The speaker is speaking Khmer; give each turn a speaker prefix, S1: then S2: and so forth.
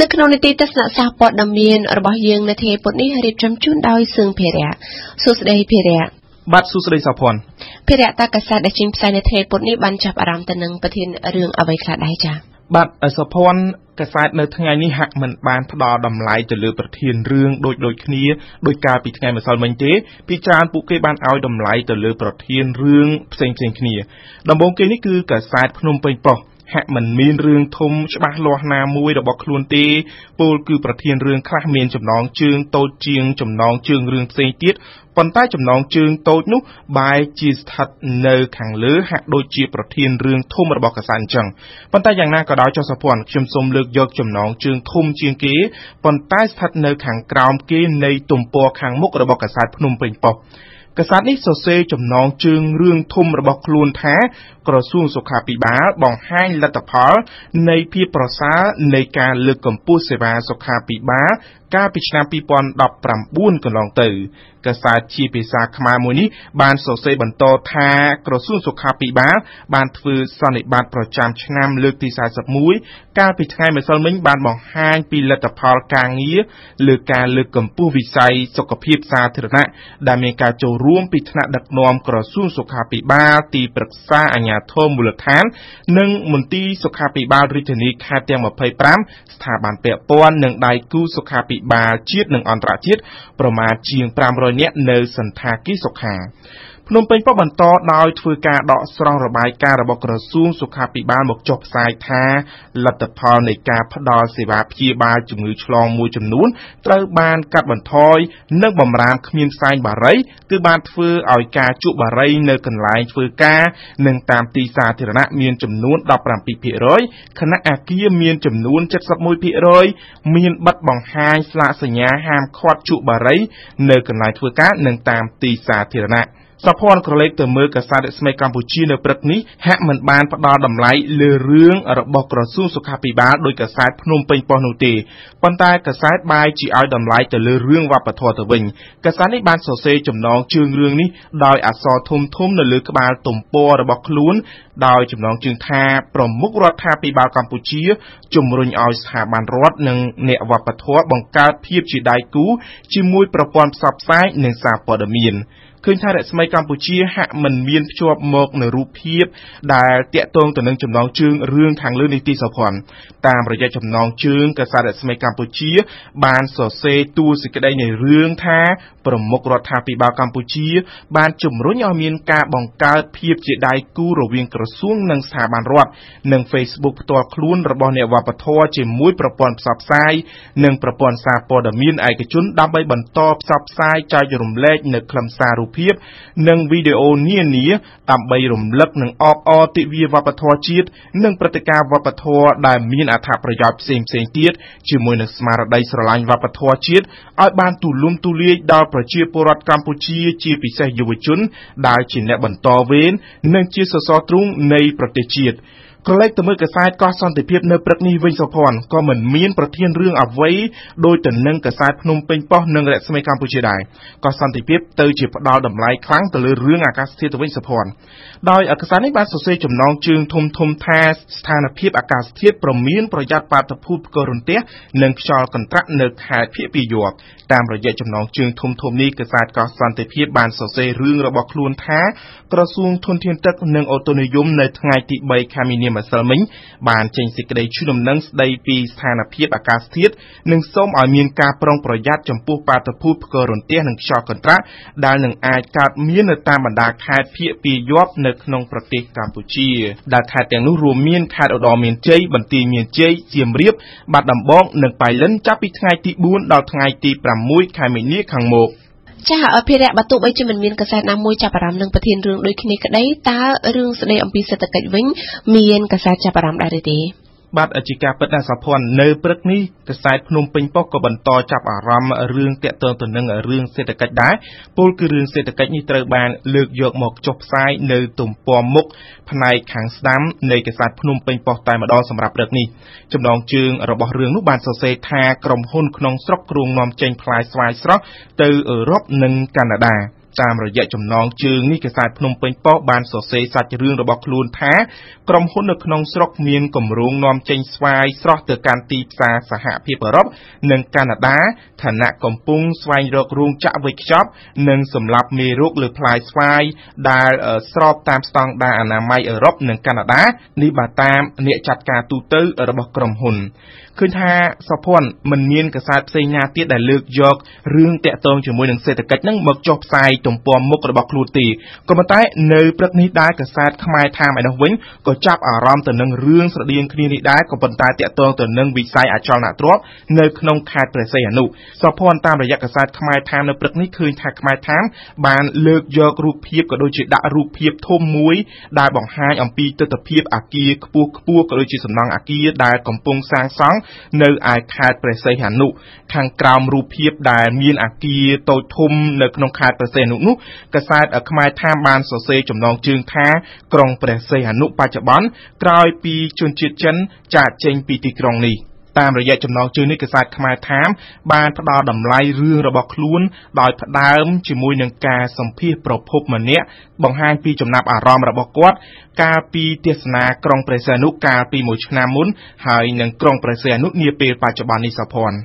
S1: នៅក្នុងនីតិទស្សនៈសាស្ត្រព័ត៌មានរបស់យើងនៅថ្ងៃពុធនេះរៀបចំជូនដោយសឿងភិរៈសួស្តីភិរៈ
S2: បាទសួស្តីសុភ័ណ្ឌ
S1: ភិរៈតាកាសែតដែលចេញផ្សាយនៅថ្ងៃពុធនេះបានចាប់អារម្មណ៍ទៅនឹងប្រធានរឿងអ្វីខ្លះដែរចា៎
S2: បាទសុភ័ណ្ឌកាសែតនៅថ្ងៃនេះហាក់មិនបានផ្ដល់តម្លៃទៅលើប្រធានរឿងដូចដូចគ្នាដោយកាលពីថ្ងៃម្សិលមិញទេពីច្រើនពួកគេបានឲ្យតម្លៃទៅលើប្រធានរឿងផ្សេងផ្សេងគ្នាដំបូងគេនេះគឺកាសែតភ្នំពេញប៉ុស្តិ៍ ហាក់មិនមានរឿងធំច្បាស់លាស់ណាមួយរបស់ខ្លួនទេពលគឺប្រធានរឿងខ្លះមានចំណងជើងតូចជាងចំណងជើងរឿងផ្សេងទៀតប៉ុន្តែចំណងជើងតូចនោះបែរជាស្ថិតនៅខាងលើហាក់ដូចជាប្រធានរឿងធំរបស់កសានអញ្ចឹងប៉ុន្តែយ៉ាងណាក៏ដោយចុះសភ័ណ្ឌខ្ញុំសូមលើកយកចំណងជើងធំជាងគេប៉ុន្តែស្ថិតនៅខាងក្រោមគេនៃទំព័រខាងមុខរបស់កសាតភ្នំពេញប៉ុស្តិ៍ កសែតនេះសរសេរចំណងជើងរឿងធំរបស់ខ្លួនថា ក្រសួងសុខាភិបាលបង្ហាញលទ្ធផល នៃភាពប្រសើរនៃការលើកកម្ពស់សេវាសុខាភិបាលកាលពីឆ្នាំ2019កន្លងទៅកាសែតជាភាសាខ្មែរមួយនេះបានសរសេរបន្តថាក្រសួងសុខាភិបាលបានធ្វើសន្និបាតប្រចាំឆ្នាំលើកទី41កាលពីថ្ងៃម្សិលមិញបានបង្ហាញពីលទ្ធផលការងារលើការលើកកម្ពស់វិស័យសុខភាពសាធារណៈដែលមានការចូលរួមពីថ្នាក់ដឹកនាំក្រសួងសុខាភិបាល ទីប្រឹក្សាអាជ្ញាធរមូលដ្ឋាន និងមន្ទីរសុខាភិបាលរាជធានីខេត្តទាំង25ស្ថាប័នពាក់ព័ន្ធនិងដៃគូសុខាភិបាលជាតិនិងអន្តរជាតិប្រមាណជាង500នាក់នៅសន្តាគារសុខា ភ្នំពេញក៏បន្តដោយធ្វើការដកស្រង់របាយការណ៍របស់ក្រសួងសុខាភិបាលមកចុះផ្សាយថាលទ្ធផលនៃការផ្តល់សេវាព្យាបាលជំងឺឆ្លងមួយចំនួនត្រូវបានកាត់បន្ថយនិងបំរាមគ្មានផ្សែងបារី គឺបានធ្វើឲ្យការជក់បារីនៅកន្លែងធ្វើការនិងតាមទីសាធារណៈមានចំនួន17%ខណៈអាគារមានចំនួន71%មានប័ណ្ណបង្ហាញស្លាកសញ្ញាហាមឃាត់ជក់បារី នៅកន្លែងធ្វើការនិងតាមទីសាធារណៈ សភ័ណ្ឌក្រឡេកទៅមើលកាសែតរស្មីកម្ពុជានៅព្រឹកនេះហាក់មិនបានផ្ដល់តម្លៃលើរឿងរបស់ក្រសួងសុខាភិបាលដោយកាសែតភ្នំពេញប៉ុស្តិ៍នោះទេប៉ុន្តែកាសែតបែរជាឲ្យតម្លៃទៅលើរឿងវប្បធម៌ទៅវិញកាសែតនេះបានសរសេរចំណងជើងរឿងនេះដោយអក្សរធំធំនៅលើក្បាលទំព័ររបស់ខ្លួនដោយចំណងជើងថាប្រមុខរដ្ឋាភិបាលកម្ពុជាជំរុញឲ្យស្ថាប័នរដ្ឋនិងអ្នកវប្បធម៌បង្កើតភាពជាដៃគូជាមួយប្រព័ន្ធផ្សព្វផ្សាយនិងសារព័ត៌មាន ឃើញថារស្មីកម្ពុជាហាក់មិនមានភ្ជាប់មកនៅរូបភាពដែលតាក់ទងទៅនឹងចំណងជើងរឿងខាងលើនេះទីសភ័ណ្ឌតាមរយៈចំណងជើងកាសែតរស្មីកម្ពុជា បានសរសេរតួសេចក្តីនៃរឿងថាប្រមុខរដ្ឋាភិបាលកម្ពុជា បានជំរុញឲ្យមានការបង្កើតភាពជាដៃគូរវាងក្រសួងនិងស្ថាប័នរដ្ឋនិង Facebook ផ្ទាល់ខ្លួនរបស់អ្នកវប្បធម៌ជាមួយប្រព័ន្ធផ្សព្វផ្សាយនិងប្រព័ន្ធសារព័ត៌មានឯកជនដើម្បីបន្តផ្សព្វផ្សាយចែករំលែកនៅខ្លឹមសាររូបភាព និងវីដេអូនានាដើម្បីរំលឹកនិងអបអរទិវាវប្បធម៌ជាតិនិងព្រឹត្តិការណ៍វប្បធម៌ដែលមានអត្ថប្រយោជន៍ផ្សេងផ្សេងទៀតជាមួយនឹងស្មារតីស្រឡាញ់វប្បធម៌ជាតិឲ្យបានទូលំទូលាយដល់ប្រជាពលរដ្ឋកម្ពុជាជាពិសេសយុវជនដែលជាអ្នកបន្តវេននិងជាសសរទ្រូងនៃប្រទេសជាតិ ក្រឡេកទៅមើលកាសែតកោះសន្តិភាពនៅព្រឹកនេះវិញសុភ័ណ្ឌក៏មិនមានប្រធានរឿងអ្វីដោយទៅនឹងកាសែតភ្នំពេញប៉ុស្តិ៍និងរស្មីកម្ពុជាដែរកោះសន្តិភាពទៅជាផ្ដាល់តម្លៃខ្លាំងទៅលើរឿងអាកាសធាតុទៅវិញសុភ័ណ្ឌដោយកាសែតនេះបានសរសេរចំណងជើងធំធំថាស្ថានភាពអាកាសធាតុប្រមានប្រយ័ត្នបាតុភូតផ្គររន្ទះនិងខ្យល់កន្ត្រាក់នៅខេត្តភៀកពីយ័ព្យតាមរយៈចំណងជើងធំធំនេះកាសែតកោះសន្តិភាពបានសរសេររឿងរបស់ខ្លួនថាក្រសួងធនធានទឹកនិងអូតូនិយមនៅថ្ងៃទី3ខែមីនាម្សិលមិញបានចេញសេចក្តីជូនដំណឹងស្តីពីស្ថានភាពអាកាសធាតុនិងសូមឲ្យមានការប្រុងប្រយ័ត្នចំពោះបាតុភូតផ្គររន្ទះនិងខ្យល់កន្ត្រាក់ដែលនឹងអាចកើតមាននៅតាមបណ្ដាខេត្តភៀកពីយ័ព្យនៅក្នុងប្រទេសកម្ពុជាដែលខេត្តទាំងនោះរួមមានខេត្តឧត្តរមានជ័យបន្ទាយមានជ័យសៀមរាបបាត់ដំបងនិងប៉ៃលិនចាប់ពីថ្ងៃទី4ដល់ថ្ងៃទី6ខែមីនាខាងមុខ
S1: ចាអភិរៈបើទោះបីជាមិនមានកសែតណាមួយចាប់អារម្មណ៍នឹងប្រធានរឿងដូចគ្នាក្តីតើរឿងស្ដីអំពីសេដ្ឋកិច្ចវិញមានកសែតចាប់អារម្មណ៍ដែរឬទេ
S2: បាទជាការពិតណាស់សាភ័ណ្ឌនៅព្រឹកនេះកសែតភ្នំពេញប៉ុស្តិ៍ក៏បន្តចាប់អារម្មណ៍រឿងតាក់ទងទៅនឹងរឿងសេដ្ឋកិច្ចដែរពលគឺរឿងសេដ្ឋកិច្ចនេះត្រូវបានលើកយកមកចុះផ្សាយនៅទំព័រមុខផ្នែកខាងស្ដាំនៃកសែតភ្នំពេញប៉ុស្តិ៍តែម្ដងសម្រាប់ព្រឹកនេះចំណងជើងរបស់រឿងនោះបានសរសេរថាក្រុមហ៊ុនក្នុងស្រុកគ្រងនាំចេញផ្លែស្វាយស្រស់ទៅអឺរ៉ុបនិងកាណាដា តាមរយៈចំណងជើងនេះកាសែតភ្នំពេញប៉ុស្តិ៍បានសរសេរសាច់រឿងរបស់ខ្លួនថាក្រុមហ៊ុននៅក្នុងស្រុកមានគម្រោងនាំចេញស្វាយស្រស់ទៅកាន់ទីផ្សារសហភាពអឺរ៉ុបនិងកាណាដាឋានៈកំពុងស្វែងរករោងចក្រវេចខ្ចប់ និងសម្លាប់មេរោគលើផ្លែស្វាយដែលស្របតាមស្តង់ដារអនាម័យអឺរ៉ុបនិងកាណាដានេះបើតាមអ្នកចាត់ការទូទៅរបស់ក្រុមហ៊ុនឃើញថាសុភ័ណ្ឌមិនមានកសែតផ្សេងណាទៀតដែលលើកយករឿងតាក់ទងជាមួយនឹងសេដ្ឋកិច្ចហ្នឹងមកចុះផ្សាយទំព័រមុខរបស់ខ្លួនទេក៏ប៉ុន្តែនៅព្រឹកនេះដែរកសែតខ្មែរថាមឯនោះវិញក៏ចាប់អារម្មណ៍ទៅនឹងរឿងស្រដៀងគ្នានេះដែរក៏ប៉ុន្តែតាក់ទងទៅនឹងវិស័យអចលនទ្រព្យនៅក្នុងខេត្តព្រះសីហនុសុភ័ណ្ឌតាមរយៈកសែតខ្មែរថាមនៅព្រឹកនេះឃើញថាខ្មែរថាមបានលើកយករូបភាពក៏ដូចជាដាក់រូបភាពធំមួយដែលបង្ហាញអំពីទស្សនវិជ្ជាអគារខ្ពស់ខ្ពស់ក៏ដូចជាសំណង់អគារដែលកំពុងសាងសង់នៅឯខេត្តព្រះសីហនុខាងក្រោមរូបភាពដែលមានអគារតូចធំនៅក្នុងខេត្តព្រះសីហនុនោះកាសែតខ្មែរថាមបានសរសេរចំណងជើងថាក្រុងព្រះសីហនុបច្ចុប្បន្នក្រោយពីជនជាតិចិនចាកចេញពីទីក្រុងនេះតាមរយៈចំណងជើងនេះកាសែតខ្មែរថាមបានផ្ដល់តម្លៃរឿងរបស់ខ្លួនដោយផ្ដើមជាមួយនឹងការសម្ភាសប្រភពម្នាក់បង្ហាញពីចំណាប់អារម្មណ៍របស់គាត់កាលពីទស្សនាក្រុងព្រះសីហនុកាលពីមួយឆ្នាំមុនហើយនឹងក្រុងព្រះសីហនុនាពេលបច្ចុប្បន្ននេះសភ័ណ្ឌ